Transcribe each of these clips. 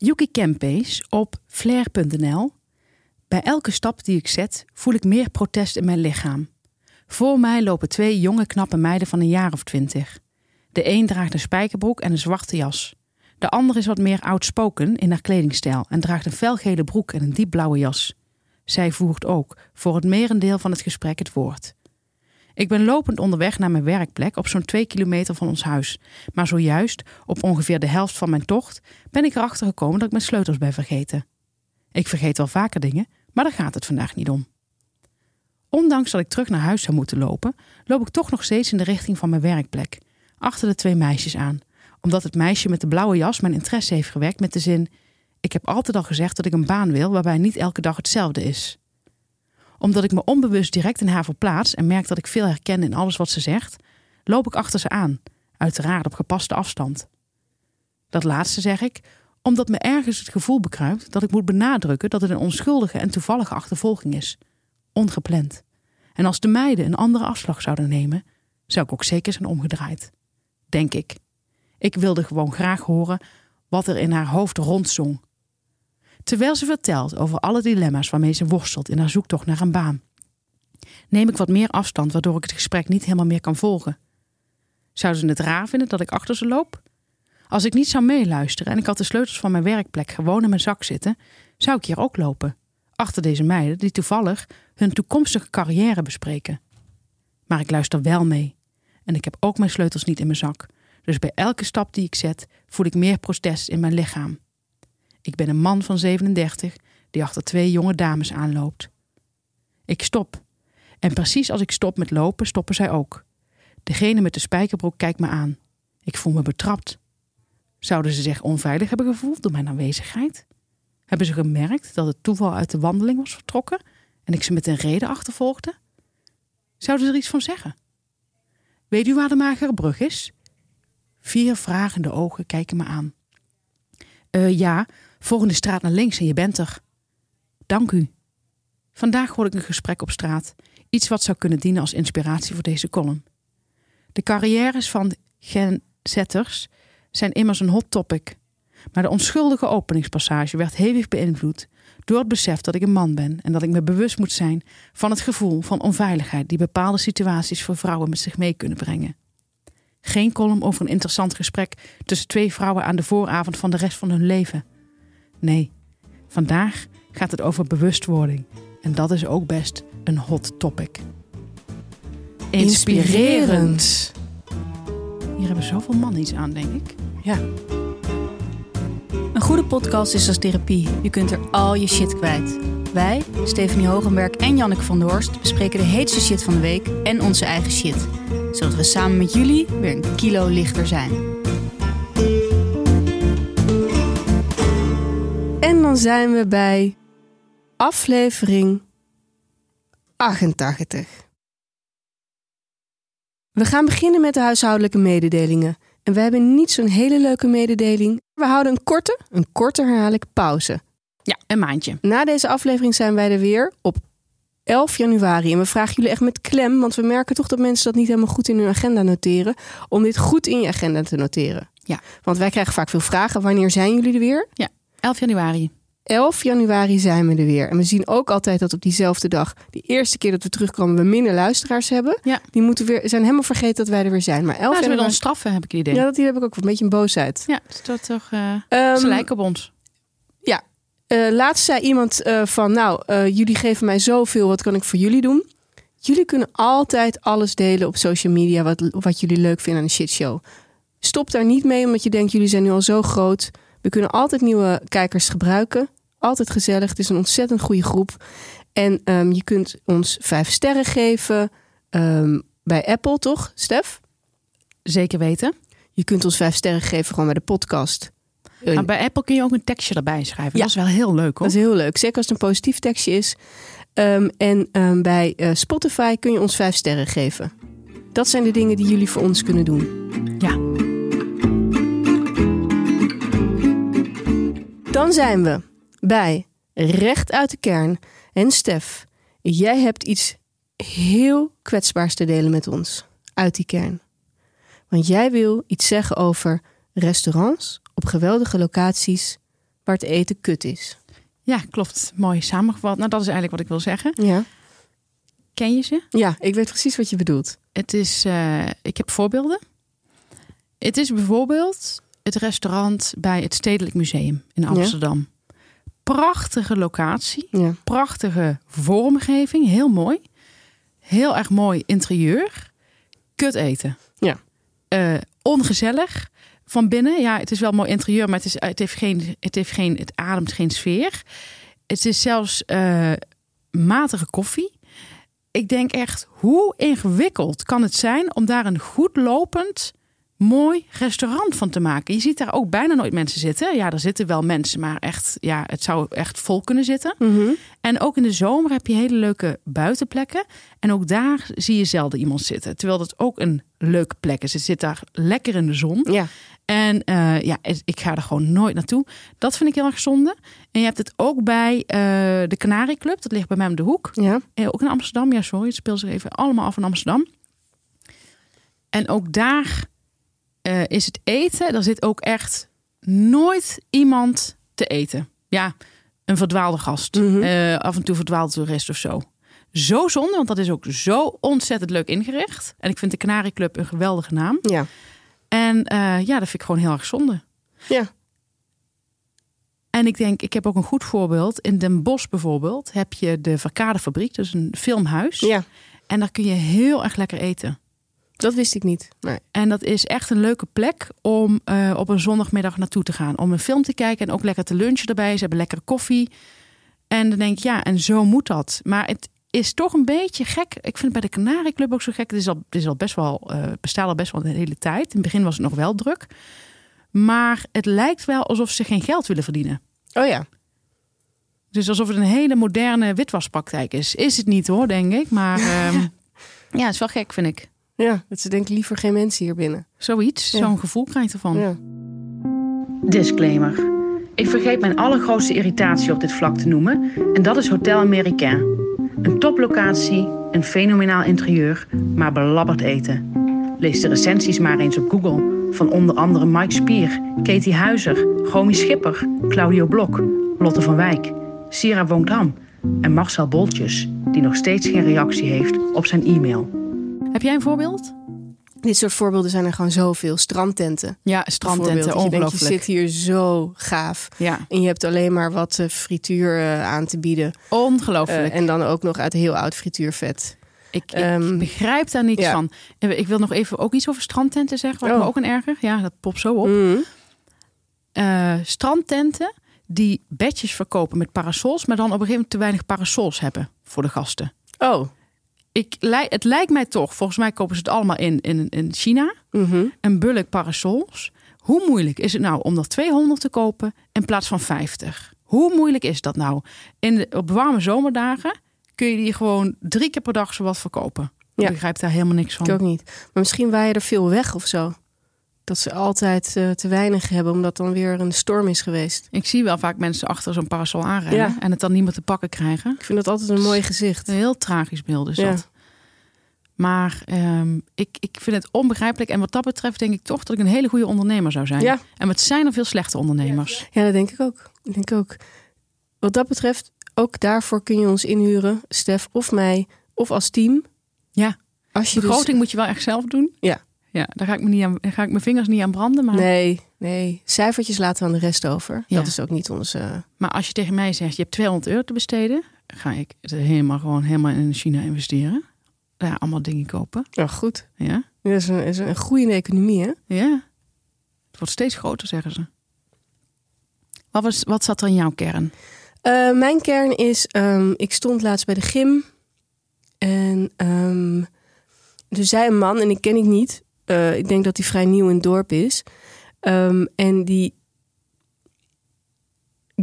Yuki Campace op flair.nl. Bij elke stap die ik zet, voel ik meer protest in mijn lichaam. Voor mij lopen twee jonge knappe meiden van een jaar of twintig. De een draagt een spijkerbroek en een zwarte jas. De ander is wat meer outspoken in haar kledingstijl en draagt een felgele broek en een diepblauwe jas. Zij voert ook voor het merendeel van het gesprek het woord. Ik ben lopend onderweg naar mijn werkplek op zo'n twee kilometer van ons huis. Maar zojuist, op ongeveer de helft van mijn tocht, ben ik erachter gekomen dat ik mijn sleutels ben vergeten. Ik vergeet wel vaker dingen, maar daar gaat het vandaag niet om. Ondanks dat ik terug naar huis zou moeten lopen, loop ik toch nog steeds in de richting van mijn werkplek, achter de twee meisjes aan, omdat het meisje met de blauwe jas mijn interesse heeft gewekt met de zin: Ik heb altijd al gezegd dat ik een baan wil waarbij niet elke dag hetzelfde is omdat ik me onbewust direct in haar verplaats en merk dat ik veel herken in alles wat ze zegt, loop ik achter ze aan, uiteraard op gepaste afstand. Dat laatste zeg ik omdat me ergens het gevoel bekruipt dat ik moet benadrukken dat het een onschuldige en toevallige achtervolging is, ongepland. En als de meiden een andere afslag zouden nemen, zou ik ook zeker zijn omgedraaid. Denk ik. Ik wilde gewoon graag horen wat er in haar hoofd rondzong terwijl ze vertelt over alle dilemma's waarmee ze worstelt in haar zoektocht naar een baan. Neem ik wat meer afstand waardoor ik het gesprek niet helemaal meer kan volgen. Zouden ze het raar vinden dat ik achter ze loop? Als ik niet zou meeluisteren en ik had de sleutels van mijn werkplek gewoon in mijn zak zitten, zou ik hier ook lopen. Achter deze meiden die toevallig hun toekomstige carrière bespreken. Maar ik luister wel mee. En ik heb ook mijn sleutels niet in mijn zak. Dus bij elke stap die ik zet, voel ik meer protest in mijn lichaam. Ik ben een man van 37 die achter twee jonge dames aanloopt. Ik stop. En precies als ik stop met lopen, stoppen zij ook. Degene met de spijkerbroek kijkt me aan. Ik voel me betrapt. Zouden ze zich onveilig hebben gevoeld door mijn aanwezigheid? Hebben ze gemerkt dat het toeval uit de wandeling was vertrokken en ik ze met een reden achtervolgde? Zouden ze er iets van zeggen? Weet u waar de magere brug is? Vier vragende ogen kijken me aan. Uh, ja, Volgende straat naar links en je bent er. Dank u. Vandaag hoorde ik een gesprek op straat. Iets wat zou kunnen dienen als inspiratie voor deze column. De carrières van genzetters zijn immers een hot topic. Maar de onschuldige openingspassage werd hevig beïnvloed door het besef dat ik een man ben en dat ik me bewust moet zijn van het gevoel van onveiligheid die bepaalde situaties voor vrouwen met zich mee kunnen brengen. Geen column over een interessant gesprek tussen twee vrouwen aan de vooravond van de rest van hun leven. Nee, vandaag gaat het over bewustwording. En dat is ook best een hot topic. Inspirerend. Hier hebben zoveel mannen iets aan, denk ik. Ja. Een goede podcast is als therapie. Je kunt er al je shit kwijt. Wij, Stephanie Hogenberg en Janneke van der Horst, bespreken de heetste shit van de week en onze eigen shit. Zodat we samen met jullie weer een kilo lichter zijn. Dan zijn we bij aflevering 88. We gaan beginnen met de huishoudelijke mededelingen. En we hebben niet zo'n hele leuke mededeling. We houden een korte, een korte herhaaldelijke pauze. Ja, een maandje. Na deze aflevering zijn wij er weer op 11 januari. En we vragen jullie echt met klem, want we merken toch dat mensen dat niet helemaal goed in hun agenda noteren. Om dit goed in je agenda te noteren. Ja. Want wij krijgen vaak veel vragen. Wanneer zijn jullie er weer? Ja, 11 januari. 11 januari zijn we er weer. En we zien ook altijd dat op diezelfde dag, die eerste keer dat we terugkomen, we minder luisteraars hebben. Ja. Die moeten weer, zijn helemaal vergeten dat wij er weer zijn. Maar 11 Ja, ze januari... willen ons straffen, heb ik het idee. Ja, dat hier heb ik ook een beetje een boosheid. Ja, is dat toch... eh Ehm, ze lijken op ons. Ja. Eh, laatst zei iemand eh, van, nou, jullie geven mij zoveel, wat kan ik voor jullie doen? Jullie kunnen altijd alles delen op social media wat, wat jullie leuk vinden aan de shitshow. Stop daar niet mee, omdat je denkt, jullie zijn nu al zo groot. We kunnen altijd nieuwe kijkers gebruiken. Altijd gezellig. Het is een ontzettend goede groep. En ehm, je kunt ons vijf sterren geven ehm, bij Apple, toch, Stef? Zeker weten. Je kunt ons vijf sterren geven gewoon bij de podcast. Maar bij Apple kun je ook een tekstje erbij schrijven. Ja. Dat is wel heel leuk, hoor. Dat is heel leuk. Zeker als het een positief tekstje is. Ehm, en bij eh, Spotify kun je ons vijf sterren geven. Dat zijn de dingen die jullie voor ons kunnen doen. Ja. Dan zijn we bij Recht uit de Kern. En Stef, jij hebt iets heel kwetsbaars te delen met ons. Uit die kern. Want jij wil iets zeggen over restaurants op geweldige locaties. waar het eten kut is. Ja, klopt. Mooi samengevat. Nou, dat is eigenlijk wat ik wil zeggen. Ja, Ken je ze? ja ik weet precies wat je bedoelt. Het is, eh, ik heb voorbeelden. Het is bijvoorbeeld het restaurant bij het Stedelijk Museum in Amsterdam. Prachtige locatie, Ja, prachtige vormgeving, heel mooi. Heel erg mooi interieur. Kut eten. Ja. Eh, ongezellig. Van binnen, ja, het is wel mooi interieur, maar het, is, het, heeft geen, het, heeft geen, het ademt geen sfeer. Het is zelfs eh, matige koffie. Ik denk echt, hoe ingewikkeld kan het zijn om daar een goed lopend, mooi restaurant van te maken? Je ziet daar ook bijna nooit mensen zitten. Ja, er zitten wel mensen, maar echt, ja, het zou echt vol kunnen zitten. Mhm. En ook in de zomer heb je hele leuke buitenplekken. En ook daar zie je zelden iemand zitten. Terwijl dat ook een leuke plek is. Het zit daar lekker in de zon. ja. En eh, ja, ik ga er gewoon nooit naartoe. Dat vind ik heel erg zonde. En je hebt het ook bij eh, de Canary Club. Dat ligt bij mij om de hoek. ja. Eh, ook in Amsterdam. Ja, sorry. Het speelt zich even allemaal af in Amsterdam. En ook daar eh, is het eten. Daar zit ook echt nooit iemand te eten. Ja, een verdwaalde gast. Mhm. Eh, af en toe verdwaalde toerist of zo. Zo zonde, want dat is ook zo ontzettend leuk ingericht. En ik vind de Canary Club een geweldige naam. Ja. En eh, ja, dat vind ik gewoon heel erg zonde. Ja. En ik denk, ik heb ook een goed voorbeeld. In Den Bosch bijvoorbeeld heb je de Verkadefabriek. Is een filmhuis. ja, En daar kun je heel erg lekker eten. Dat wist ik niet. Nee. En dat is echt een leuke plek om eh, op een zondagmiddag naartoe te gaan. Om een film te kijken en ook lekker te lunchen erbij. Ze hebben lekkere koffie. En dan denk ik, ja, en zo moet dat. Maar het is toch een beetje gek. Ik vind het bij de Canary Club ook zo gek. Het is al, het is al best wel, eh bestaat al best wel een hele tijd. In het begin was het nog wel druk. Maar het lijkt wel alsof ze geen geld willen verdienen. Oh ja. Dus alsof het een hele moderne witwaspraktijk is. Is het niet hoor, denk ik. Maar ehm, ja, het is wel gek, vind ik. Ja, dat ze denken liever geen mensen hier binnen. Zoiets, Ja. zo'n gevoel krijg je ervan. Ja. Disclaimer. Ik vergeet mijn allergrootste irritatie op dit vlak te noemen. En dat is Hotel Americain. Een toplocatie, een fenomenaal interieur, maar belabberd eten. Lees de recensies maar eens op Google. Van onder andere Mike Spier, Katie Huizer, Gomi Schipper, Claudio Blok, Lotte van Wijk, Sira Woontham en Marcel Boltjes, die nog steeds geen reactie heeft op zijn e-mail. Heb jij een voorbeeld? Dit soort voorbeelden zijn er gewoon zoveel. Strandtenten. Ja, bijvoorbeeld. Dat je zit hier zo gaaf. Ja, En je hebt alleen maar wat eh, frituur eh, aan te bieden. ongelooflijk. Eh, en dan ook nog uit heel oud frituurvet. Ik, ik Ehm, begrijp daar niets ja. van. Ik wil nog even ook iets over strandtenten zeggen, wat Oh. me ook een erger. Ja, dat popt zo op. Eh, strandtenten die bedjes verkopen met parasols, maar dan op een gegeven moment te weinig parasols hebben voor de gasten. Oh. Ik, het lijkt mij toch, volgens mij kopen ze het allemaal in, in, in China, Mhm. een bulk parasols. Hoe moeilijk is het nou om er 200 te kopen in plaats van 50? Hoe moeilijk is dat nou? In de, op warme zomerdagen kun je die gewoon drie keer per dag zowat verkopen. Ja. Ik begrijp daar helemaal niks van. Ik ook niet. Maar misschien waaien er veel weg of zo. Dat ze altijd eh, te weinig hebben, omdat dan weer een storm is geweest. Ik zie wel vaak mensen achter zo'n parasol aanrijden Ja. en het dan niet meer te pakken krijgen. Ik vind dat altijd een mooi gezicht. Een heel tragisch beeld is Ja. dat. Maar ehm, ik, ik vind het onbegrijpelijk. En wat dat betreft denk ik toch dat ik een hele goede ondernemer zou zijn. Ja. En wat zijn er veel slechte ondernemers. Ja, dat denk ik ook. Ik denk ook. Wat dat betreft, ook daarvoor kun je ons inhuren, Stef of mij, of als team. Ja. Als je dus... Begroting moet je wel echt zelf doen. Ja. Ja, daar ga ik, me niet aan, ga ik mijn vingers niet aan branden. Maar, Nee, nee. Cijfertjes laten we aan de rest over. Ja. Dat is ook niet onze... maar als je tegen mij zegt, je hebt 200 euro te besteden. ga ik het helemaal gewoon helemaal in China investeren. Ja, allemaal dingen kopen. Oh, goed. Ja, Dat is een, is een groeiende economie, hè? ja. Het wordt steeds groter, zeggen ze. Wat, was, wat zat er in jouw kern? Eh, mijn kern is, ehm, ik stond laatst bij de gym. En ehm er zei een man, en ik ken ik niet. Eh, ik denk dat hij vrij nieuw in het dorp is. Ehm, en die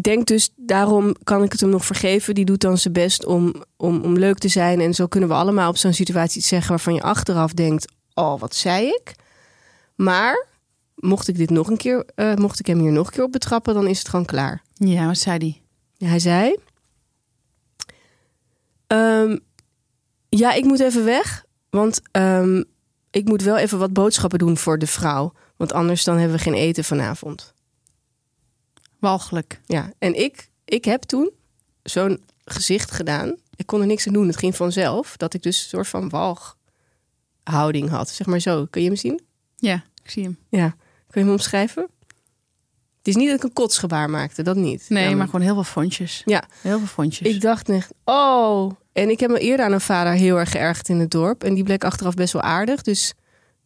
denkt dus, daarom kan ik het hem nog vergeven. Die doet dan zijn best om, om, om leuk te zijn. En zo kunnen we allemaal op zo'n situatie iets zeggen waarvan je achteraf denkt: Oh, wat zei ik? Maar mocht ik dit nog een keer, eh, mocht ik hem hier nog een keer op betrappen, dan is het gewoon klaar. Ja, wat zei die? Ja, hij zei: ehm, Ja, ik moet even weg. Want ehm, ik moet wel even wat boodschappen doen voor de vrouw. Want anders dan hebben we geen eten vanavond. Walgelijk. Ja, en ik, ik heb toen zo'n gezicht gedaan. Ik kon er niks aan doen. Het ging vanzelf. Dat ik dus een soort van walghouding had. Zeg maar zo. Kun je hem zien? Ja, ik zie hem. Ja. Kun je hem omschrijven? Het is niet dat ik een kotsgebaar maakte. Dat niet. Nee, maar gewoon heel veel fondjes. Ja. Heel veel fondjes. Ik dacht echt, oh. En ik heb me eerder aan een vader heel erg geërgerd in het dorp. En die bleek achteraf best wel aardig. Dus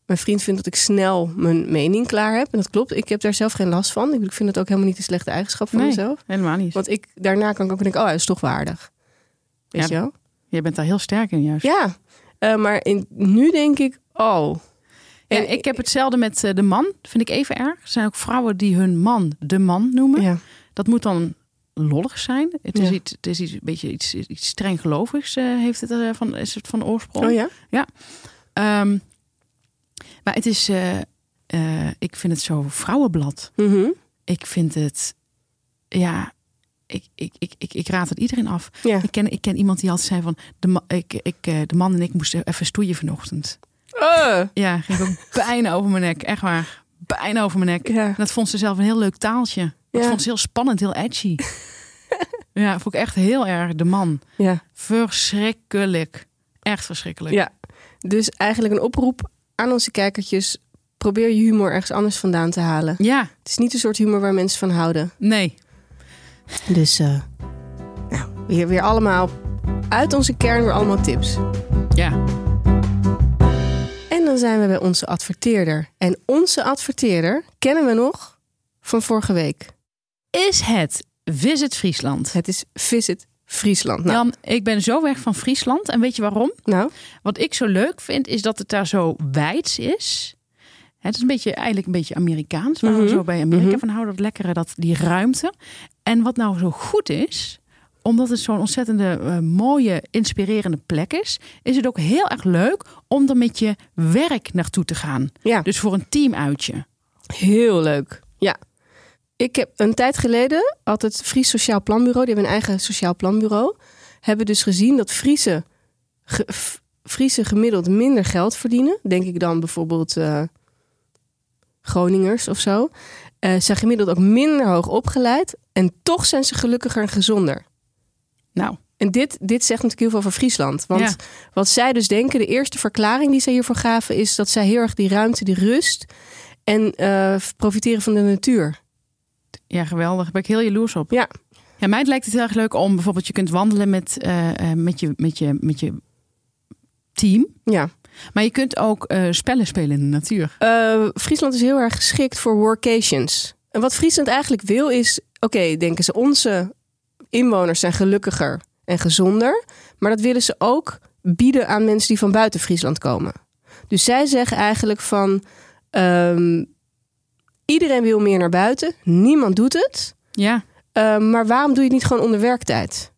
mijn vriend vindt dat ik snel mijn mening klaar heb. En dat klopt. Ik heb daar zelf geen last van. Ik vind het ook helemaal niet een slechte eigenschap van Nee. mezelf. Helemaal niet. Want ik, daarna kan ik ook denken, oh, hij is toch waardig. Weet Ja. je wel? Je bent daar heel sterk in juist. Ja. Eh, maar in, nu denk ik, oh. Ja, ik heb hetzelfde met eh, de man. Dat vind ik even erg. Er zijn ook vrouwen die hun man de man noemen. Ja. Dat moet dan lollig zijn. Het is, Ja. iets, het is iets, een beetje iets, iets streng gelovigs, eh, heeft het, eh, van, is het van oorsprong. Oh ja? Ehm, maar het is, eh, ik vind het zo vrouwenblad. Mhm. Ik vind het, ja, ik, ik, ik, ik, ik raad het iedereen af. Ja. Ik ken, ik ken iemand die altijd zei van, de, ik, ik, de man en ik moesten even stoeien vanochtend. Eh. Ja, ging ook bijna over mijn nek, echt waar. Bijna over mijn nek. Ja. En dat vond ze zelf een heel leuk taaltje. Ja. vond ze heel spannend, heel edgy. ja, vond ik echt heel erg de man. Ja. Verschrikkelijk. Echt verschrikkelijk. ja. Dus eigenlijk een oproep aan onze kijkertjes. Probeer je humor ergens anders vandaan te halen. Ja, Het is niet de soort humor waar mensen van houden. nee. Dus eh, nou, weer, weer allemaal uit onze kern weer allemaal tips. Ja. En dan zijn we bij onze adverteerder. En onze adverteerder kennen we nog van vorige week. Is het Visit Friesland? Het is Visit Friesland. Nou, Jan, ik ben zo weg van Friesland. En weet je waarom? nou Wat ik zo leuk vind, is dat het daar zo wijds is. Het is een beetje, eigenlijk een beetje Amerikaans. Waar we Mhm. zo bij Amerika Mhm. van houden. Dat lekkere, dat, die ruimte. En wat nou zo goed is, omdat het zo'n ontzettende eh, mooie, inspirerende plek is, is het ook heel erg leuk om er met je werk naartoe te gaan. ja, Dus voor een teamuitje. heel leuk. Ja. Ik heb een tijd geleden had het Fries Sociaal Planbureau, die hebben een eigen sociaal planbureau, hebben dus gezien dat Friese, ge, Friese gemiddeld minder geld verdienen. Denk ik dan bijvoorbeeld eh, Groningers of zo. Eh zijn gemiddeld ook minder hoog opgeleid en toch zijn ze gelukkiger en gezonder. Nou, En dit, dit zegt natuurlijk heel veel over Friesland. Want Ja. wat zij dus denken, de eerste verklaring die zij hiervoor gaven, is dat zij heel erg die ruimte, die rust en eh, profiteren van de natuur. Ja, geweldig. Daar ben ik heel jaloers op. Ja. Ja, mij lijkt het heel erg leuk om bijvoorbeeld je kunt wandelen met, eh, eh, met, je, met, je, met je team. Ja. Maar je kunt ook eh, spellen spelen in de natuur. Friesland is heel erg geschikt voor workations. En wat Friesland eigenlijk wil is, oké, denken ze, onze inwoners zijn gelukkiger en gezonder. Maar dat willen ze ook bieden aan mensen die van buiten Friesland komen. Dus zij zeggen eigenlijk van, ehm, iedereen wil meer naar buiten. Niemand doet het. Ja, Uh, maar waarom doe je het niet gewoon onder werktijd?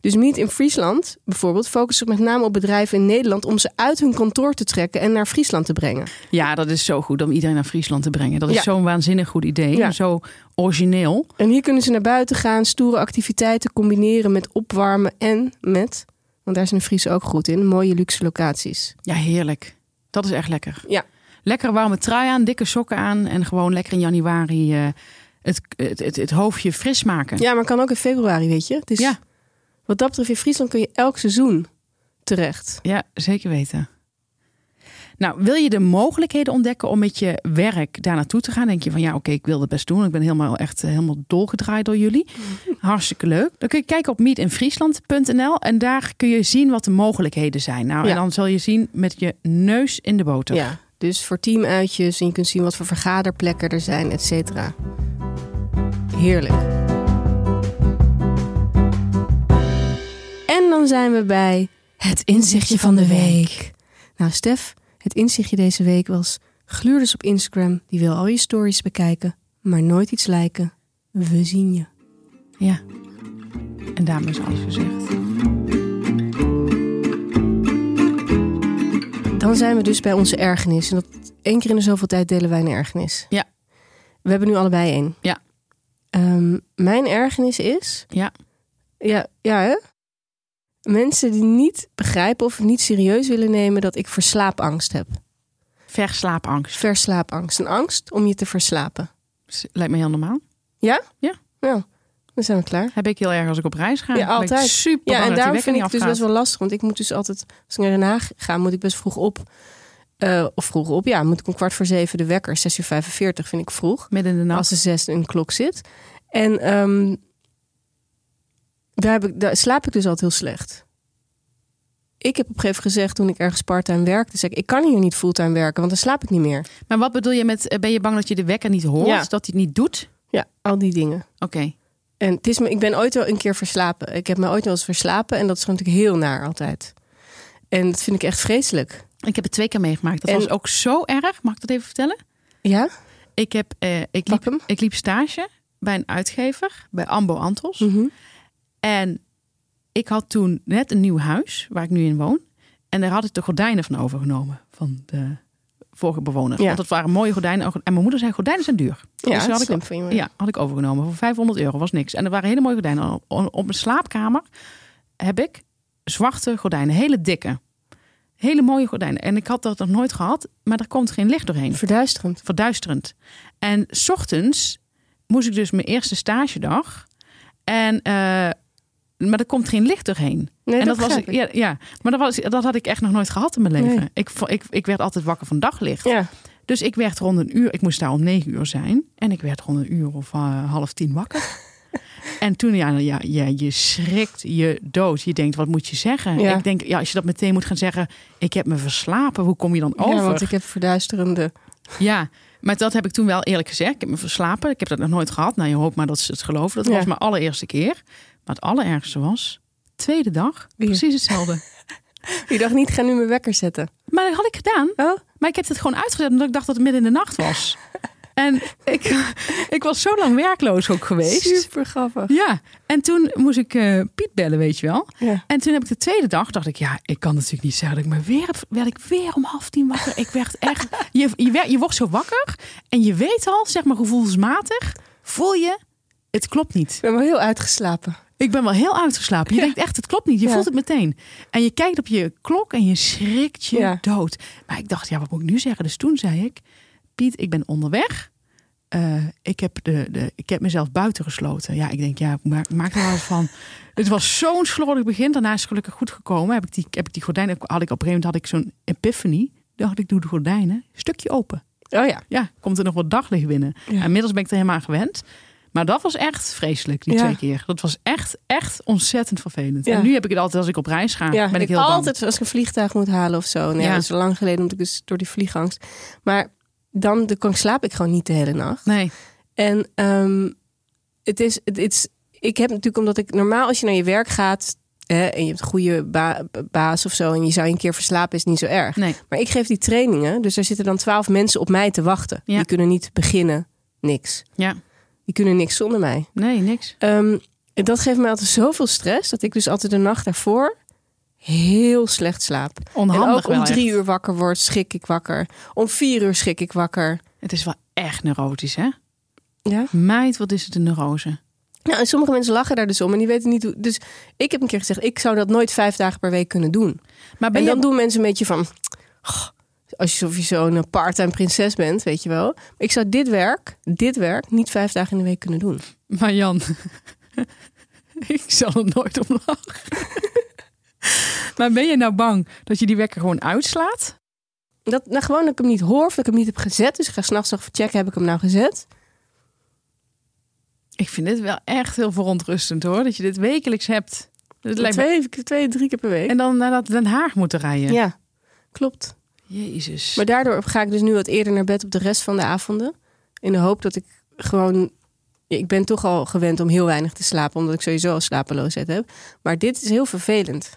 Dus Meet in Friesland bijvoorbeeld focust zich met name op bedrijven in Nederland om ze uit hun kantoor te trekken en naar Friesland te brengen. ja, dat is zo goed om iedereen naar Friesland te brengen. Dat is Ja. zo'n waanzinnig goed idee. Ja. Zo origineel. En hier kunnen ze naar buiten gaan, stoere activiteiten combineren met opwarmen en met, want daar zijn de Friesen ook goed in, mooie luxe locaties. Ja, heerlijk. Dat is echt lekker. Ja. Lekker warme trui aan, dikke sokken aan. En gewoon lekker in januari eh, het, het, het, het hoofdje fris maken. Ja, maar kan ook in februari, weet je. Dus Ja. wat dat betreft in Friesland kun je elk seizoen terecht. Ja, zeker weten. Nou, wil je de mogelijkheden ontdekken om met je werk daar naartoe te gaan? Denk je van ja, oké, ik wil het best doen. Ik ben helemaal echt eh, helemaal dolgedraaid door jullie. Hartstikke leuk. Dan kun je kijken op meetinfriesland.nl en daar kun je zien wat de mogelijkheden zijn. Nou, Ja. en dan zal je zien met je neus in de boter. Ja, dus voor teamuitjes en je kunt zien wat voor vergaderplekken er zijn, et cetera. Heerlijk. En dan zijn we bij het inzichtje van de week. Nou, Stef, het inzichtje deze week was... gluurders op Instagram, die wil al je stories bekijken... maar nooit iets liken. We zien je. Ja. En daarmee is alles gezegd. Dan zijn we dus bij onze ergernis. En dat één keer in de zoveel tijd delen wij een ergernis. Ja. We hebben nu allebei één. Ja. Ehm, mijn ergernis is... Ja. Ja, ja hè? Mensen die niet begrijpen of niet serieus willen nemen dat ik verslaapangst heb. Verslaapangst. Verslaapangst. Een angst om je te verslapen. Lijkt me heel normaal. Ja? Ja. Ja, dan zijn we klaar. Heb ik heel erg als ik op reis ga. Ja, ik altijd. super Ja, en daarom vind ik het dus best wel lastig. Want ik moet dus altijd, als ik naar Den Haag ga, moet ik best vroeg op. Eh, of vroeg op, ja, moet ik om kwart voor zeven de wekker. 6 uur 45 vind ik vroeg. Midden in de nacht. Als de zes in de klok zit. En ehm, daar, heb ik, daar slaap ik dus altijd heel slecht. Ik heb op een gegeven moment gezegd toen ik ergens parttime werkte, zei ik, ik kan hier niet fulltime werken, want dan slaap ik niet meer. Maar wat bedoel je met, eh, ben je bang dat je de wekker niet hoort? Ja. Dat hij het niet doet? Ja, al die dingen. Oké. En het is me, ik ben ooit wel een keer verslapen. Ik heb me ooit wel eens verslapen en dat is gewoon natuurlijk heel naar altijd. En dat vind ik echt vreselijk. Ik heb het twee keer meegemaakt. Dat En- was ook zo erg. Mag ik dat even vertellen? Ja? Ik, heb, eh, ik, liep, ik liep stage bij een uitgever, bij Ambo Antos. Mhm. En ik had toen net een nieuw huis, waar ik nu in woon. En daar had ik de gordijnen van overgenomen. Van de vorige bewoner. Ja. Want dat waren mooie gordijnen. En mijn moeder zei, gordijnen zijn duur. Ja, Dus dat had ik, van je. ja, had ik overgenomen. Voor 500 euro was niks. En er waren hele mooie gordijnen. Op, op mijn slaapkamer heb ik zwarte gordijnen. Hele dikke. Hele mooie gordijnen. En ik had dat nog nooit gehad. Maar er komt geen licht doorheen Verduisterend. verduisterend. En s ochtends moest ik dus mijn eerste stagedag. En, eh, maar er komt geen licht doorheen. Nee, en dat, dat, was, ik. ja, ja, maar dat, was, dat had ik echt nog nooit gehad in mijn leven. Nee. Ik, ik, ik werd altijd wakker van daglicht. Ja. Dus ik werd rond een uur, ik moest daar om negen uur zijn. En ik werd rond een uur of eh, half tien wakker. En toen, ja, ja, ja, je schrikt je dood. Je denkt, wat moet je zeggen? Ja. Ik denk, ja, als je dat meteen moet gaan zeggen, ik heb me verslapen. Hoe kom je dan over? ja, want ik heb verduisterende. Ja, maar dat heb ik toen wel eerlijk gezegd. Ik heb me verslapen. Ik heb dat nog nooit gehad. Nou, je hoopt maar dat ze het geloven. Dat Ja. was mijn allereerste keer. Maar het allerergste was, tweede dag, precies hetzelfde. Je dacht niet, ga nu mijn wekker zetten. Maar dat had ik gedaan. Oh, Maar ik heb het gewoon uitgezet omdat ik dacht dat het midden in de nacht was. En ik, ik was zo lang werkloos ook geweest. super grappig. Ja, en toen moest ik eh, Piet bellen, weet je wel. Ja. En toen heb ik de tweede dag, dacht ik, ja, ik kan natuurlijk niet zeggen dat ik me weer, werd ik weer om half tien wakker. Ik werd echt, je, je, werd- je wordt zo wakker en je weet al, zeg maar gevoelsmatig, voel je, het klopt niet. Ik ben wel heel uitgeslapen. Ik ben wel heel uitgeslapen. Je Ja. denkt echt, het klopt niet. Je Ja. voelt het meteen. En je kijkt op je klok en je schrikt je Ja. dood. Maar ik dacht, ja, wat moet ik nu zeggen? Dus toen zei ik, Piet, ik ben onderweg. Eh, ik, heb de, de, ik heb mezelf buiten gesloten. Ja, ik denk, ja, maak, maak er wel van. Het was zo'n slordig begin. Daarna is het gelukkig goed gekomen. Heb ik die, heb ik die gordijnen, had ik op een gegeven moment had ik zo'n epiphany. Dacht ik, doe de gordijnen, stukje open. Oh ja. Ja, komt er nog wat daglicht binnen. Ja. En inmiddels ben ik er helemaal aan gewend. Maar dat was echt vreselijk, die Ja. twee keer. Dat was echt, echt ontzettend vervelend. Ja. En nu heb ik het altijd als ik op reis ga. Ja, ben ik heel altijd als ik een vliegtuig moet halen of zo. Nee, Ja. Dat is lang geleden, omdat ik dus door die vliegangst. Maar dan, dan slaap ik gewoon niet de hele nacht. Nee, En ehm, het is, het is, ik heb natuurlijk omdat ik normaal als je naar je werk gaat hè, en je hebt een goede ba- baas of zo en je zou je een keer verslapen is niet zo erg. nee. Maar ik geef die trainingen, dus er zitten dan twaalf mensen op mij te wachten. Ja. Die kunnen niet beginnen, niks. Ja, Die kunnen niks zonder mij. nee, niks. En dat geeft mij altijd zoveel stress dat ik dus altijd de nacht daarvoor heel slecht slaap. Onhandig en ook om drie echt. uur wakker word, schrik ik wakker. Om vier uur schrik ik wakker. Het is wel echt neurotisch, hè? Ja. Meid, wat is het een neurose? Nou, en sommige mensen lachen daar dus om en die weten niet hoe. Dus ik heb een keer gezegd, ik zou dat nooit vijf dagen per week kunnen doen. Maar ben en dan je... doen mensen een beetje van. "Oh, alsof je zo'n eh, part-time prinses bent, weet je wel. Ik zou dit werk, dit werk, niet vijf dagen in de week kunnen doen. Maar Jan, ik zal er nooit om lachen. maar ben je nou bang dat je die wekker gewoon uitslaat? Dat, nou, gewoon dat ik hem niet hoor of dat ik hem niet heb gezet. Dus ik ga s'nachts nog checken, heb ik hem nou gezet? Ik vind dit wel echt heel verontrustend hoor. Dat je dit wekelijks hebt. Het lijkt me- Twee, twee, drie keer per week. En dan naar dat Den Haag moeten rijden. Ja, klopt. Jezus. Maar daardoor ga ik dus nu wat eerder naar bed op de rest van de avonden. In de hoop dat ik gewoon... Ik ben toch al gewend om heel weinig te slapen, omdat ik sowieso al slapeloosheid heb. Maar dit is heel vervelend.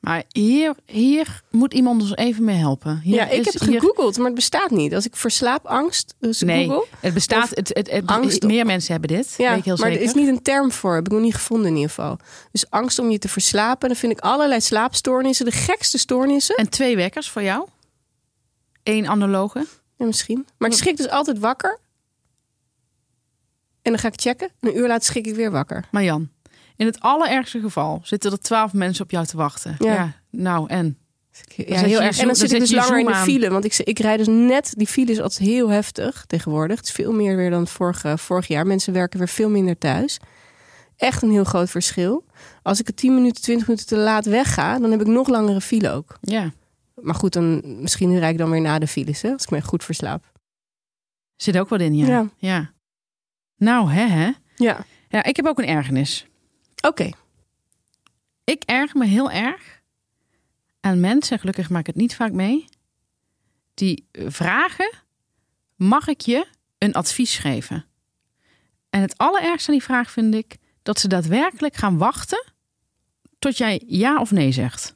Maar hier, hier moet iemand ons even mee helpen. Hier ja, ik heb het hier- gegoogeld, maar het bestaat niet. Als ik verslaapangst dus Nee, google... het bestaat. Het, het, het- angst- meer mensen hebben dit. Ja, weet ik heel maar zeker. er is niet een term voor. Heb ik nog niet gevonden in ieder geval. Dus angst om je te verslapen. Dan vind ik allerlei slaapstoornissen. De gekste stoornissen. En twee wekkers voor jou? Eén analoge? Ja, misschien. Maar ik schrik dus altijd wakker. En dan ga ik checken. En een uur later schrik ik weer wakker. Maar Jan, in het allerergste geval zitten er twaalf mensen op jou te wachten. Ja. Ja. nou en? Ja, zet je heel erg. En dan zit ik dus langer in de file. Want ik, ik rijd dus net... Die file is altijd heel heftig tegenwoordig. Het is veel meer weer dan vorige, vorig jaar. Mensen werken weer veel minder thuis. Echt een heel groot verschil. Als ik er 10 minuten, 20 minuten te laat wegga... dan heb ik nog langere file ook. Ja. Maar goed, dan, misschien rijd ik dan weer na de files. Hè, als ik me goed verslaap. Zit ook wat in, ja. Ja. ja. Nou, hè, hè. Ja, Ja, ik heb ook een ergernis. oké. Ik erger me heel erg aan mensen, gelukkig maak ik het niet vaak mee, die vragen: mag ik je een advies geven? En het allerergste aan die vraag vind ik dat ze daadwerkelijk gaan wachten tot jij ja of nee zegt.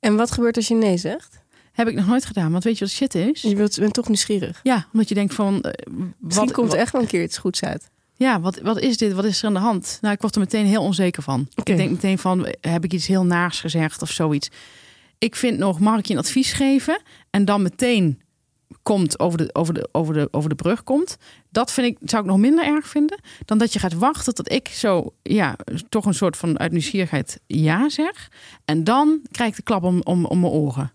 En wat gebeurt als je nee zegt? Heb ik nog nooit gedaan, want weet je wat shit is? Je wilt, bent toch nieuwsgierig. Ja, omdat je denkt van. Misschien wat, komt er wat- echt wel een keer iets goeds uit. Ja, wat, wat is dit? Wat is er aan de hand? Nou, ik word er meteen heel onzeker van. Ik denk meteen van, heb ik iets heel naars gezegd of zoiets? Ik vind nog, mag ik je een advies geven? En dan meteen komt over de, over de, over de, over de brug komt. Dat vind ik, zou ik nog minder erg vinden. Dan dat je gaat wachten tot ik zo, ja, toch een soort van uit nieuwsgierigheid ja zeg. En dan krijg ik de klap om, om, om mijn oren.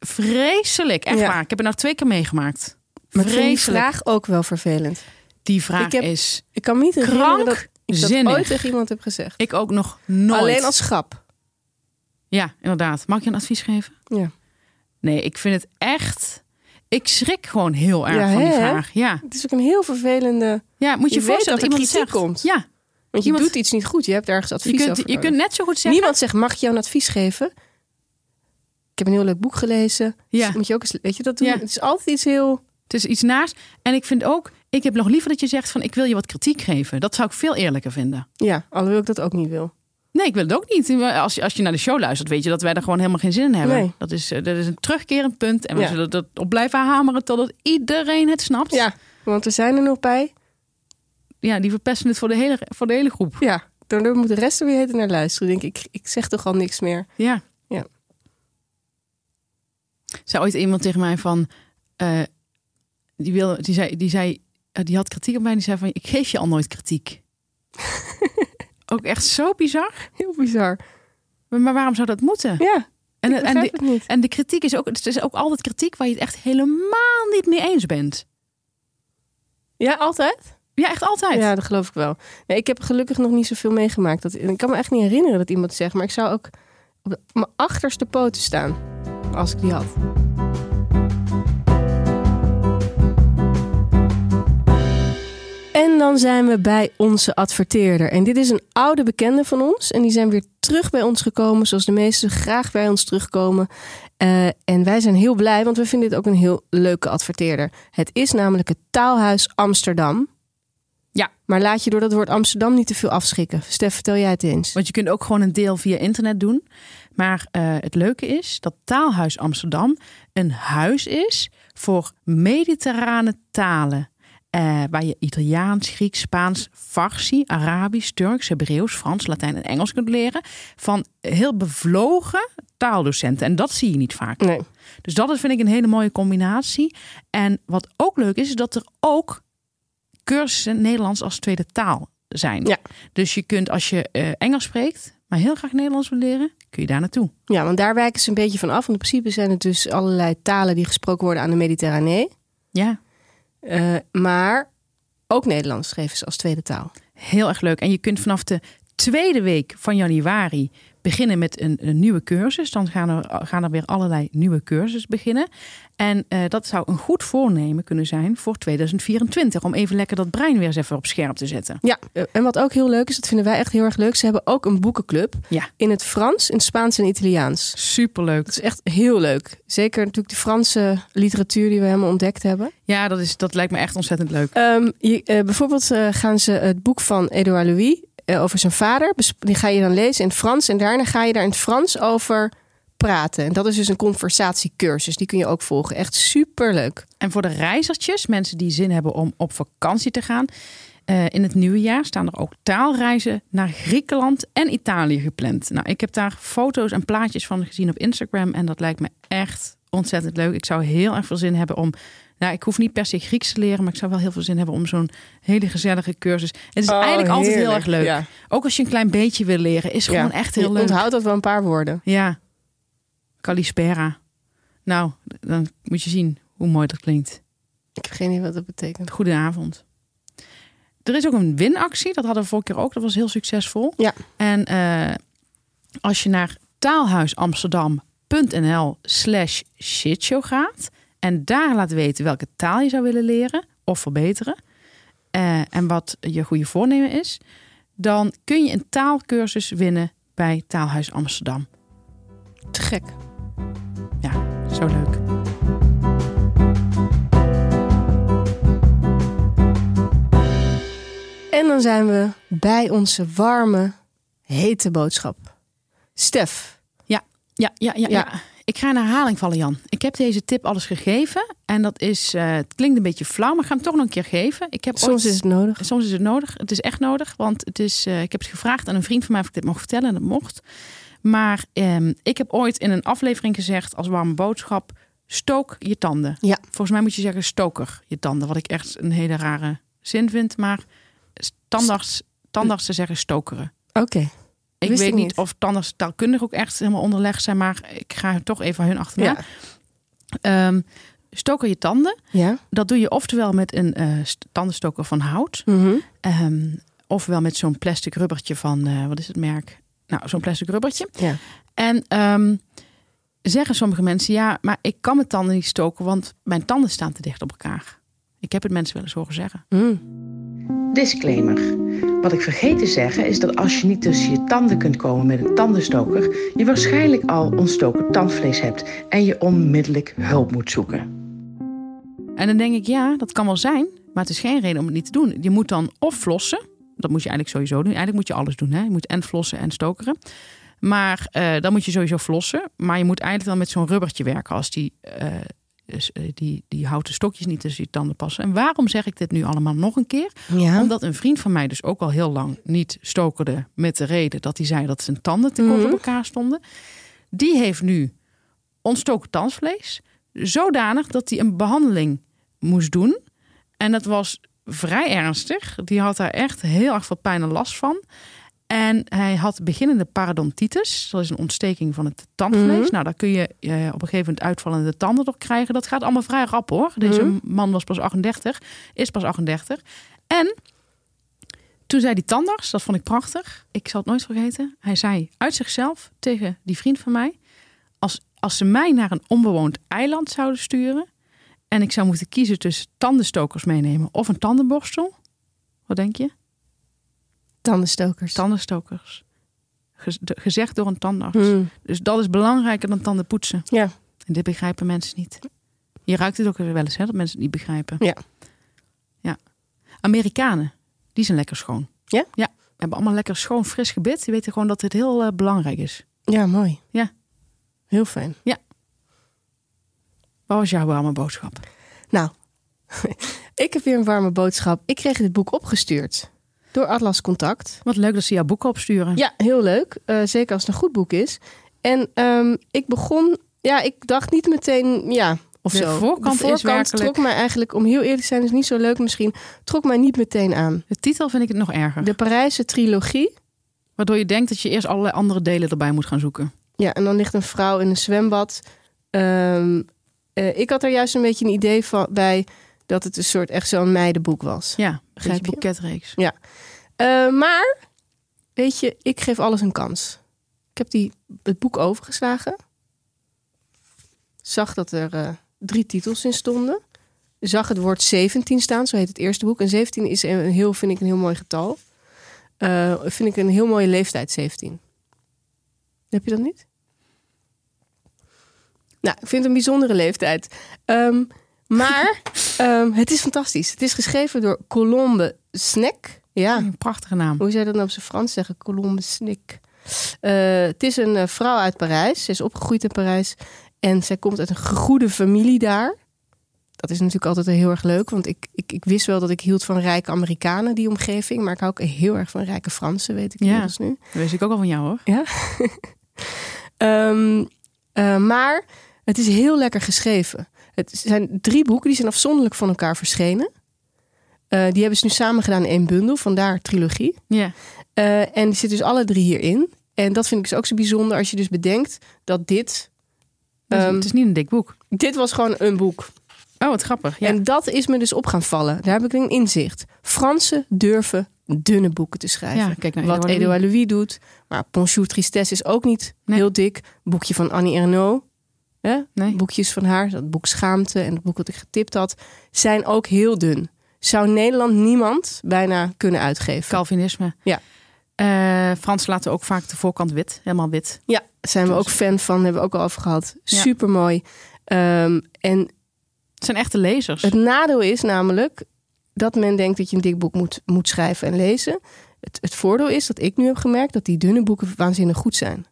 Vreselijk, echt Ja. waar. Ik heb het nou twee keer meegemaakt. Maar vind die Vreselijk. vraag ook wel vervelend. Die vraag Ik heb- is Ik kan niet herinneren dat ik dat ooit tegen iemand heb gezegd. Ik ook nog nooit. Alleen als grap. Ja, inderdaad. Mag ik je een advies geven? Ja. Nee, ik vind het echt... Ik schrik gewoon heel erg Ja, van die hè? vraag. Ja, Het is ook een heel vervelende... ja moet je, voorstellen dat er iemand kritiek zegt... komt. Ja, Want je Iemand- doet iets niet goed. Je hebt ergens advies je kunt, over. je kunt net zo goed zeggen... Niemand zegt, mag ik jou een advies geven? Ik heb een heel leuk boek gelezen. Ja. Dus moet je ook eens, weet je dat doen? Ja. Het is altijd iets heel... Het is iets naast. En ik vind ook... Ik heb nog liever dat je zegt van... Ik wil je wat kritiek geven. Dat zou ik veel eerlijker vinden. Ja, alhoewel ik dat ook niet wil. Nee, ik wil het ook niet. Als je, als je naar de show luistert, weet je dat wij er gewoon helemaal geen zin in hebben. Nee. Dat, is, eh, dat is een terugkerend punt. En we Ja. zullen dat op blijven hameren totdat iedereen het snapt. Ja, want we zijn er nog bij. ja die verpesten het voor de hele, voor de hele groep. Ja, daardoor moet de rest er weer naar luisteren. Denk ik, ik zeg toch al niks meer. Ja. Ja. Zei ooit iemand tegen mij van... eh, die, wilde, die, zei, die, zei, eh, die had kritiek op mij. Die zei van, ik geef je al nooit kritiek. Ook echt zo bizar. Heel bizar. Maar, maar waarom zou dat moeten? Ja, En, ik en, de, het niet. en de kritiek is ook... Het is ook altijd kritiek waar je het echt helemaal niet mee eens bent. Ja, altijd? Ja, echt altijd. Ja, dat geloof ik wel. Nee, ik heb gelukkig nog niet zoveel meegemaakt. Dat, ik kan me echt niet herinneren dat iemand zegt, maar ik zou ook op mijn achterste poten staan als ik die had. Dan zijn we bij onze adverteerder. En dit is een oude bekende van ons. En die zijn weer terug bij ons gekomen, zoals de meesten graag bij ons terugkomen. Eh, en wij zijn heel blij, want we vinden dit ook een heel leuke adverteerder. Het is namelijk het Taalhuis Amsterdam. Ja. Maar laat je door dat woord Amsterdam niet te veel afschrikken. Stef, vertel jij het eens. Want je kunt ook gewoon een deel via internet doen. Maar eh, het leuke is dat Taalhuis Amsterdam een huis is voor mediterrane talen. Eh, waar je Italiaans, Grieks, Spaans, Farsi, Arabisch, Turks, Hebreeuws, Frans, Latijn en Engels kunt leren. Van heel bevlogen taaldocenten. En dat zie je niet vaak. Nee. Dus dat is, vind ik een hele mooie combinatie. En wat ook leuk is, is dat er ook cursussen Nederlands als tweede taal zijn. Ja. Dus je kunt als je eh, Engels spreekt, maar heel graag Nederlands wil leren, kun je daar naartoe. Ja, want daar wijken ze een beetje van af. Want in principe zijn het dus allerlei talen die gesproken worden aan de Mediterranee. Ja, maar ook Nederlands geven ze als tweede taal. heel erg leuk. En je kunt vanaf de tweede week van januari beginnen met een, een nieuwe cursus. Dan gaan er, gaan er weer allerlei nieuwe cursussen beginnen. En eh, dat zou een goed voornemen kunnen zijn voor 2024. Om even lekker dat brein weer eens even op scherp te zetten. Ja, eh, en wat ook heel leuk is, dat vinden wij echt heel erg leuk. Ze hebben ook een boekenclub Ja. in het Frans, in het Spaans en Italiaans. Superleuk. Dat is echt heel leuk. Zeker natuurlijk de Franse literatuur die we helemaal ontdekt hebben. Ja, dat, is, dat lijkt me echt ontzettend leuk. Ehm, je, eh, bijvoorbeeld gaan ze het boek van Edouard Louis eh, over zijn vader. Die ga je dan lezen in het Frans. En daarna ga je daar in het Frans over praten. En dat is dus een conversatiecursus. Die kun je ook volgen. Echt super leuk. En voor de reizertjes, mensen die zin hebben om op vakantie te gaan. eh, in het nieuwe jaar staan er ook taalreizen naar Griekenland en Italië gepland. Nou, ik heb daar foto's en plaatjes van gezien op Instagram. En dat lijkt me echt ontzettend leuk. Ik zou heel erg veel zin hebben om. Nou, ik hoef niet per se Grieks te leren, maar ik zou wel heel veel zin hebben om zo'n hele gezellige cursus. Het is eigenlijk altijd heel erg leuk. Oh, Ja. Ook als je een klein beetje wil leren, is gewoon Ja. echt heel Je leuk. Onthoud dat wel een paar woorden. Ja. Calispera. Nou, dan moet je zien hoe mooi dat klinkt. Ik heb geen idee wat dat betekent. Goedenavond. Er is ook een winactie. Dat hadden we vorige keer ook. Dat was heel succesvol. Ja. En eh, als je naar taalhuisamsterdam.nl slash shitshow gaat... en daar laat weten welke taal je zou willen leren of verbeteren... eh, en wat je goede voornemen is... dan kun je een taalkursus winnen bij Taalhuis Amsterdam. Te gek. Ja, zo leuk. En dan zijn we bij onze warme, hete boodschap. Stef. Ja, ja, ja, ja. Ja. Ik ga in herhaling vallen, Jan. Ik heb deze tip alles gegeven. En dat is, eh, het klinkt een beetje flauw, maar ik ga hem toch nog een keer geven. Ik heb Soms ooit- is het nodig. Soms is het nodig. Het is echt nodig, want het is, eh, ik heb het gevraagd aan een vriend van mij of ik dit mocht vertellen en dat mocht. Maar ehm, ik heb ooit in een aflevering gezegd als warme boodschap: stook je tanden. Ja. Volgens mij moet je zeggen stoker je tanden, wat ik echt een hele rare zin vind. Maar tandarts, tandartsen zeggen stokeren. Oké. Ik Wist weet ik niet niet. of tandarts taalkundig ook echt helemaal onderlegd zijn, maar ik ga toch even hun achterna. Ja. Ehm, stoker je tanden. Ja. Dat doe je oftewel met een eh, st- tandenstoker van hout. Mhm. Ehm, ofwel met zo'n plastic rubbertje van, eh, wat is het merk? Nou, zo'n plastic rubbertje. Ja. En ehm, zeggen sommige mensen, ja, maar ik kan mijn tanden niet stoken, want mijn tanden staan te dicht op elkaar. Ik heb het mensen wel eens horen zeggen. Mm. Disclaimer. Wat ik vergeet te zeggen is dat als je niet tussen je tanden kunt komen met een tandenstoker, je waarschijnlijk al ontstoken tandvlees hebt en je onmiddellijk hulp moet zoeken. En dan denk ik, ja, dat kan wel zijn, maar het is geen reden om het niet te doen. Je moet dan of flossen, dat moet je eigenlijk sowieso doen. Eigenlijk moet je alles doen, hè? Je moet en flossen en stokeren. Maar eh, dan moet je sowieso flossen. Maar je moet eigenlijk wel met zo'n rubbertje werken als die, eh, die, die houten stokjes niet tussen je tanden passen. En waarom zeg ik dit nu allemaal nog een keer? Ja. Omdat een vriend van mij dus ook al heel lang niet stokerde met de reden dat hij zei dat zijn tanden te kort Mhm. op elkaar stonden. Die heeft nu ontstoken tandvlees. Zodanig dat hij een behandeling moest doen. En dat was vrij ernstig. Die had daar echt heel erg veel pijn en last van. En hij had beginnende parodontitis. Dat is een ontsteking van het tandvlees. Mhm. Nou, daar kun je eh, op een gegeven moment uitvallende tanden door krijgen. Dat gaat allemaal vrij rap hoor. Deze Mhm. man was pas 38, is pas 38. En toen zei die tandarts, dat vond ik prachtig. Ik zal het nooit vergeten. Hij zei uit zichzelf tegen die vriend van mij: als, als ze mij naar een onbewoond eiland zouden sturen en ik zou moeten kiezen tussen tandenstokers meenemen of een tandenborstel, wat denk je? Tandenstokers. Tandenstokers. Gez- de- gezegd door een tandarts. Mm. Dus dat is belangrijker dan tanden poetsen. Ja. En dit begrijpen mensen niet. Je ruikt het ook wel eens, hè, dat mensen het niet begrijpen. Ja. Ja. Amerikanen, die zijn lekker schoon. Ja? Ja. Hebben allemaal lekker schoon, fris gebit. Die weten gewoon dat dit heel eh, belangrijk is. Ja, mooi. Ja. Heel fijn. Wat was jouw warme boodschap? Nou, ik heb weer een warme boodschap. Ik kreeg dit boek opgestuurd door Atlas Contact. Wat leuk dat ze jouw boeken opsturen. Ja, heel leuk. Eh, zeker als het een goed boek is. En ehm, ik begon, ja, ik dacht niet meteen, ja, of De zo. voorkant de voorkant werkelijk- trok mij eigenlijk, om heel eerlijk te zijn, is niet zo leuk misschien, trok mij niet meteen aan. De titel vind ik het nog erger. De Parijse trilogie. Waardoor je denkt dat je eerst allerlei andere delen erbij moet gaan zoeken. Ja, en dan ligt een vrouw in een zwembad. Ehm, eh, ik had er juist een beetje een idee van, bij dat het een soort echt zo'n meidenboek was. Ja, je? boeketreeks. Eh, maar, weet je, ik geef alles een kans. Ik heb die, het boek overgeslagen. Zag dat er eh, drie titels in stonden. Zag het woord 17 staan, zo heet het eerste boek. En 17 is een heel, vind ik een heel mooi getal. Eh, vind ik een heel mooie leeftijd, 17. Heb je dat niet? Nou, ik vind het een bijzondere leeftijd. Ehm, maar ehm, het is fantastisch. Het is geschreven door Colombe Snek. Ja, Een prachtige naam. hoe zou je dat nou op zijn Frans zeggen? Colombe Snek. Eh, het is een eh, vrouw uit Parijs. Ze is opgegroeid in Parijs. En zij komt uit een goede familie daar. Dat is natuurlijk altijd heel erg leuk. Want ik, ik, ik wist wel dat ik hield van rijke Amerikanen, die omgeving. Maar ik hou ook heel erg van rijke Fransen, weet ik Ja. inmiddels nu. Dat wist ik ook al van jou hoor. Ja. Ehm, eh, maar het is heel lekker geschreven. Het zijn drie boeken, die zijn afzonderlijk van elkaar verschenen. Eh, die hebben ze nu samen gedaan in één bundel, vandaar trilogie. Ja. Eh, en die zitten dus alle drie hierin. En dat vind ik dus ook zo bijzonder als je dus bedenkt dat dit Ehm, het is niet een dik boek. dit was gewoon een boek. Oh, wat grappig. Ja. En dat is me dus op gaan vallen. Daar heb ik een inzicht. Fransen durven dunne boeken te schrijven. Ja, kijk naar Wat Edouard Louis doet. Maar Bonjour Tristesse is ook niet Nee. heel dik. Boekje van Annie Ernaux. Hè? Nee. Boekjes van haar. Dat boek Schaamte en het boek dat ik getipt had. Zijn ook heel dun. Zou Nederland niemand bijna kunnen uitgeven. Calvinisme. Ja. Eh, Frans laten ook vaak de voorkant wit. Helemaal wit. Ja, zijn we ook fan van. Hebben we ook al over gehad. Super mooi. en Het zijn echte lezers. Het nadeel is namelijk dat men denkt dat je een dik boek moet, moet schrijven en lezen. Het, het voordeel is dat ik nu heb gemerkt dat die dunne boeken waanzinnig goed zijn.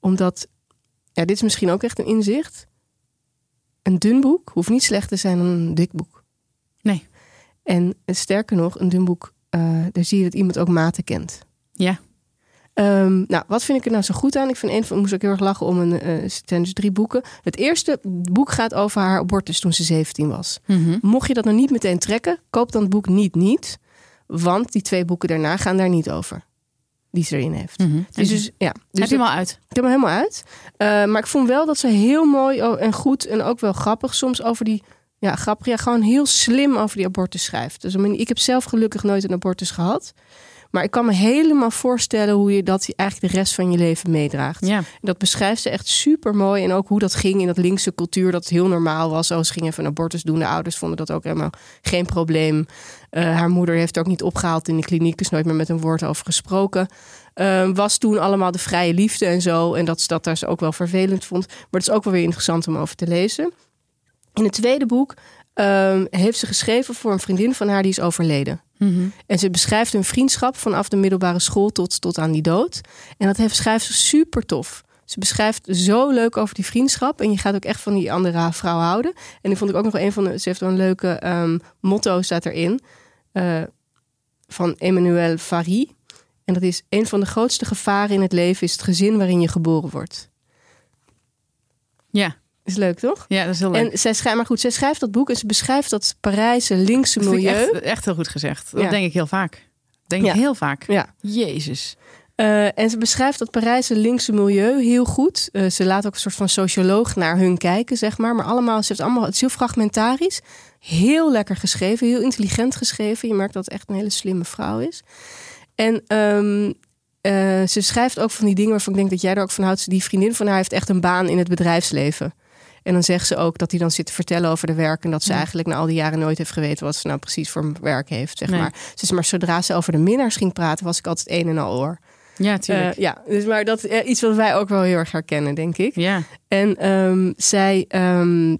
Omdat, ja, dit is misschien ook echt een inzicht. Een dun boek hoeft niet slecht te zijn dan een dik boek. Nee. En eh, sterker nog, een dun boek, eh, daar zie je dat iemand ook maten kent. Ja. Ehm, nou, wat vind ik er nou zo goed aan? Ik vind een van, moest ook heel erg lachen om een, eh het zijn dus drie boeken. Het eerste boek gaat over haar abortus toen ze 17 was. Mhm. Mocht je dat nog niet meteen trekken, koop dan het boek niet niet. Want die twee boeken daarna gaan daar niet over. Die ze erin heeft. Mhm. Dus, dus ja, dus Heb je hem al uit? ik heb hem helemaal uit. Eh, maar ik vond wel dat ze heel mooi en goed en ook wel grappig soms over die... Ja, grappig. Ja, gewoon heel slim over die abortus schrijft. Dus ik heb zelf gelukkig nooit een abortus gehad. Maar ik kan me helemaal voorstellen hoe je dat eigenlijk de rest van je leven meedraagt. Ja. Dat beschrijft ze echt super mooi. En ook hoe dat ging in dat linkse cultuur. Dat het heel normaal was. Oh, ze ging even een abortus doen. De ouders vonden dat ook helemaal geen probleem. Eh, haar moeder heeft ook niet opgehaald in de kliniek. Is nooit meer met een woord over gesproken. Eh, was toen allemaal de vrije liefde en zo. En dat ze dat daar ze ook wel vervelend vond. Maar het is ook wel weer interessant om over te lezen. In het tweede boek ehm, heeft ze geschreven voor een vriendin van haar die is overleden. Mhm. En ze beschrijft hun vriendschap vanaf de middelbare school tot, tot aan die dood. En dat heeft, schrijft ze super tof. Ze beschrijft zo leuk over die vriendschap. En je gaat ook echt van die andere vrouw houden. En die vond ik ook nog een van de. Ze heeft wel een leuke ehm, motto staat erin. eh, van Emmanuel Fary. En dat is: een van de grootste gevaren in het leven is het gezin waarin je geboren wordt. Ja. Is leuk, toch? ja, dat is heel leuk. En zij schrijft, maar goed, zij schrijft dat boek en ze beschrijft dat Parijse linkse milieu. echt, echt heel goed gezegd. Dat Ja. denk ik heel vaak. Denk Ja. ik heel vaak. Ja. Jezus. Eh, en ze beschrijft dat Parijse linkse milieu heel goed. Eh, ze laat ook een soort van socioloog naar hun kijken, zeg maar. Maar allemaal, ze heeft allemaal, het is heel fragmentarisch. Heel lekker geschreven, heel intelligent geschreven. Je merkt dat het echt een hele slimme vrouw is. En ehm, eh, ze schrijft ook van die dingen waarvan ik denk dat jij er ook van houdt. Die vriendin van haar heeft echt een baan in het bedrijfsleven. En dan zegt ze ook dat hij dan zit te vertellen over de werk. En dat ze Ja. eigenlijk na al die jaren nooit heeft geweten wat ze nou precies voor werk heeft. Zeg Nee. maar. Dus maar zodra ze over de minnaars ging praten, was ik altijd een en al oor. Ja, tuurlijk. Eh, ja, dus maar dat is iets wat wij ook wel heel erg herkennen, denk ik. ja. En ehm, zij, ehm,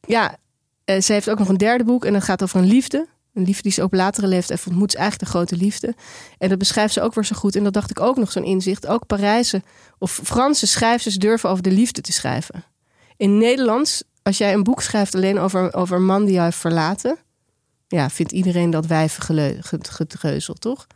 ja, eh, zij heeft ook nog een derde boek en dat gaat over een liefde. Een liefde die ze op latere leeftijd ontmoet, is eigenlijk de grote liefde. En dat beschrijft ze ook weer zo goed. En dat dacht ik ook nog zo'n inzicht. Ook Parijse of Franse schrijvers durven over de liefde te schrijven. In Nederlands, als jij een boek schrijft alleen over, over een man die jou heeft verlaten, ja, vindt iedereen dat wijven geleu- ge- gedreuzel, toch?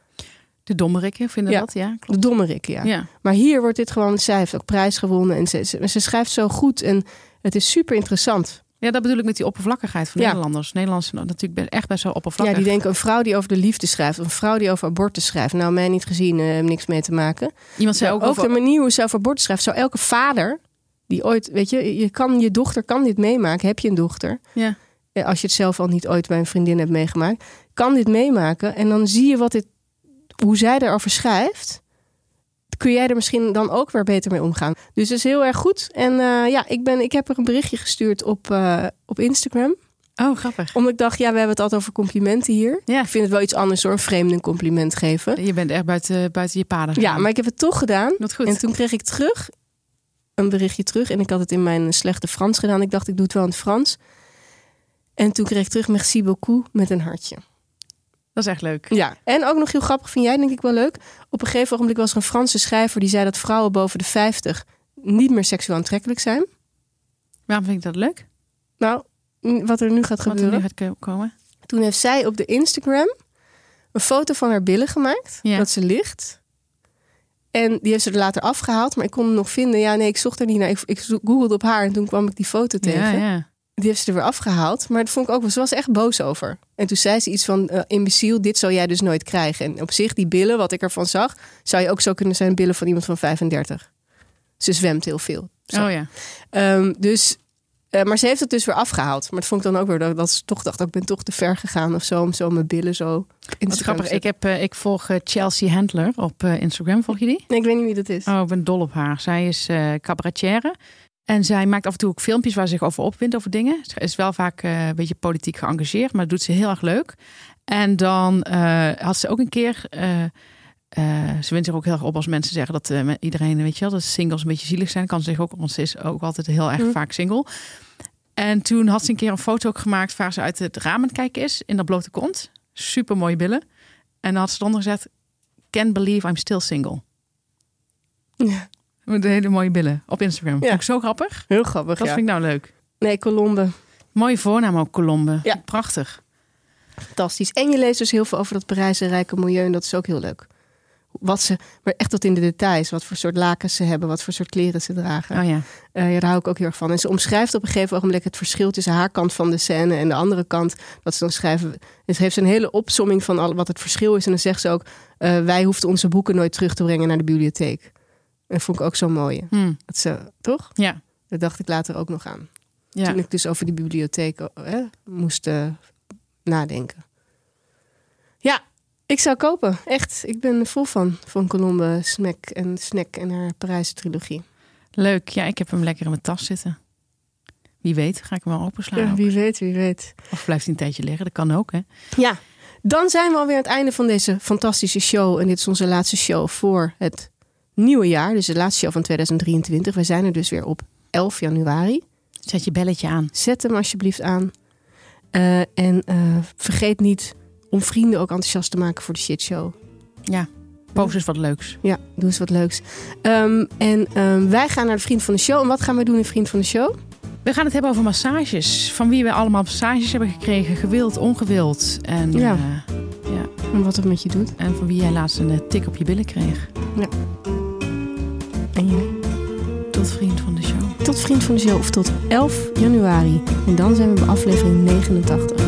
De dommerikken vinden Ja. dat, ja. De dommerik, ja. Ja. Maar hier wordt dit gewoon, zij heeft ook prijs gewonnen en ze, ze, ze schrijft zo goed en het is super interessant. ja, dat bedoel ik met die oppervlakkigheid van Ja. Nederlanders. Nederlanders zijn natuurlijk echt best wel Ja, oppervlakkig. die denken een vrouw die over de liefde schrijft, een vrouw die over abortus schrijft. Nou, mij niet gezien, eh, niks mee te maken. Iemand zei Ook, ook over... de manier hoe ze over abortus schrijft, zou elke vader die ooit, weet je, je kan je dochter kan dit meemaken. Heb je een dochter? Ja. Eh, Als je het zelf al niet ooit bij een vriendin hebt meegemaakt, kan dit meemaken en dan zie je wat dit, hoe zij daarover schrijft. Kun jij er misschien dan ook weer beter mee omgaan? Dus het is heel erg goed. En eh, ja, ik, ben, ik heb er een berichtje gestuurd op, eh, op Instagram. Oh, grappig. Omdat ik dacht, ja, we hebben het altijd over complimenten hier. Ja. Ik vind het wel iets anders hoor, een vreemde een compliment geven. Je bent echt buiten, buiten je paden Ja, maar ik heb het toch gedaan. Goed. En toen kreeg ik terug een berichtje terug. En ik had het in mijn slechte Frans gedaan. Ik dacht, ik doe het wel in het Frans. En toen kreeg ik terug merci beaucoup met een hartje. Dat is echt leuk. Ja, en ook nog heel grappig, vind jij denk ik wel leuk. Op een gegeven ogenblik was er een Franse schrijver die zei dat vrouwen boven de 50 niet meer seksueel aantrekkelijk zijn. Waarom vind ik dat leuk? Nou, wat er nu gaat Wat er gebeuren. nu gaat ko- komen? Toen heeft zij op de Instagram een foto van haar billen gemaakt. Ja. Dat ze ligt. En die heeft ze er later afgehaald. Maar ik kon hem nog vinden. Ja, nee, ik zocht er niet naar. Ik, googelde op haar en toen kwam ik die foto tegen. Ja, ja. Die heeft ze er weer afgehaald. Maar dat vond ik ook wel. Ze was echt boos over. En toen zei ze iets van: eh imbeciel, dit zou jij dus nooit krijgen. En op zich, die billen, wat ik ervan zag, zou je ook zo kunnen zijn billen van iemand van 35. Ze zwemt heel veel. Zo. Oh ja. Ehm, dus, eh, maar ze heeft het dus weer afgehaald. Maar dat vond ik dan ook weer dat, dat ze toch dacht, ik ben toch te ver gegaan of zo. Om zo mijn billen zo Wat grappig. Ik, heb, eh, ik volg eh, Chelsea Handler op Instagram. Volg je die? Nee, ik weet niet wie dat is. Oh, ik ben dol op haar. Zij is cabaretière. En zij maakt af en toe ook filmpjes waar ze zich over opwindt over dingen. Ze is wel vaak een beetje politiek geëngageerd, maar dat doet ze heel erg leuk. En dan had ze ook een keer. Eh, ze wint zich ook heel erg op als mensen zeggen dat eh, iedereen, weet je wel, dat singles een beetje zielig zijn. Kan ze zich ook, want ze is ook altijd heel erg Mhm. vaak single. En toen had ze een keer een foto ook gemaakt waar ze uit het raam aan kijken is in dat blote kont. Super mooie billen. En dan had ze eronder gezet: Can't believe I'm still single. Ja, Met de hele mooie billen op Instagram. Ja. Vond ik zo grappig. heel grappig, Dat ja. vind ik nou leuk. Nee, Colombe. Mooie voornaam ook, Colombe. Ja. Prachtig. Fantastisch. En je leest dus heel veel over dat Parijse rijke milieu. En dat is ook heel leuk. Wat ze, maar echt tot in de details. Wat voor soort lakens ze hebben. Wat voor soort kleren ze dragen. Oh ja. Ja, daar hou ik ook heel erg van. En ze omschrijft op een gegeven ogenblik het verschil tussen haar kant van de scène en de andere kant. Dat ze dan schrijven. Het heeft ze een hele opsomming van al, wat het verschil is. En dan zegt ze ook: eh, Wij hoefden onze boeken nooit terug te brengen naar de bibliotheek. En dat vond ik ook zo mooi. Hm. Dat ze, toch? Ja. Dat dacht ik later ook nog aan. Ja. Toen ik dus over die bibliotheek eh, moest eh, nadenken. Ja, ik zou kopen. Echt. Ik ben vol van. Van Colombe, Snack en Snack en haar Parijse trilogie. Leuk. Ja, ik heb hem lekker in mijn tas zitten. Wie weet, ga ik hem wel openslaan. Ja, ook. wie weet, wie weet. Of blijft hij een tijdje liggen. Dat kan ook, hè? Ja, dan zijn we alweer aan het einde van deze fantastische show. En dit is onze laatste show voor het nieuwe jaar. Dus de laatste show van 2023. We zijn er dus weer op 11 januari. Zet je belletje aan. Zet hem alsjeblieft aan. Eh, en eh, vergeet niet om vrienden ook enthousiast te maken voor de shitshow. Ja. Post eens wat leuks. Ja, doe eens wat leuks. Ehm, en ehm, wij gaan naar de Vriend van de Show. En wat gaan wij doen in Vriend van de Show? We gaan het hebben over massages. Van wie we allemaal massages hebben gekregen. Gewild, ongewild. En, Ja. eh, ja. En wat het met je doet. en van wie jij laatst een eh, tik op je billen kreeg. En jij? Tot vriend van de show. Tot Vriend van de Show of tot 11 januari. En dan zijn we bij aflevering 89.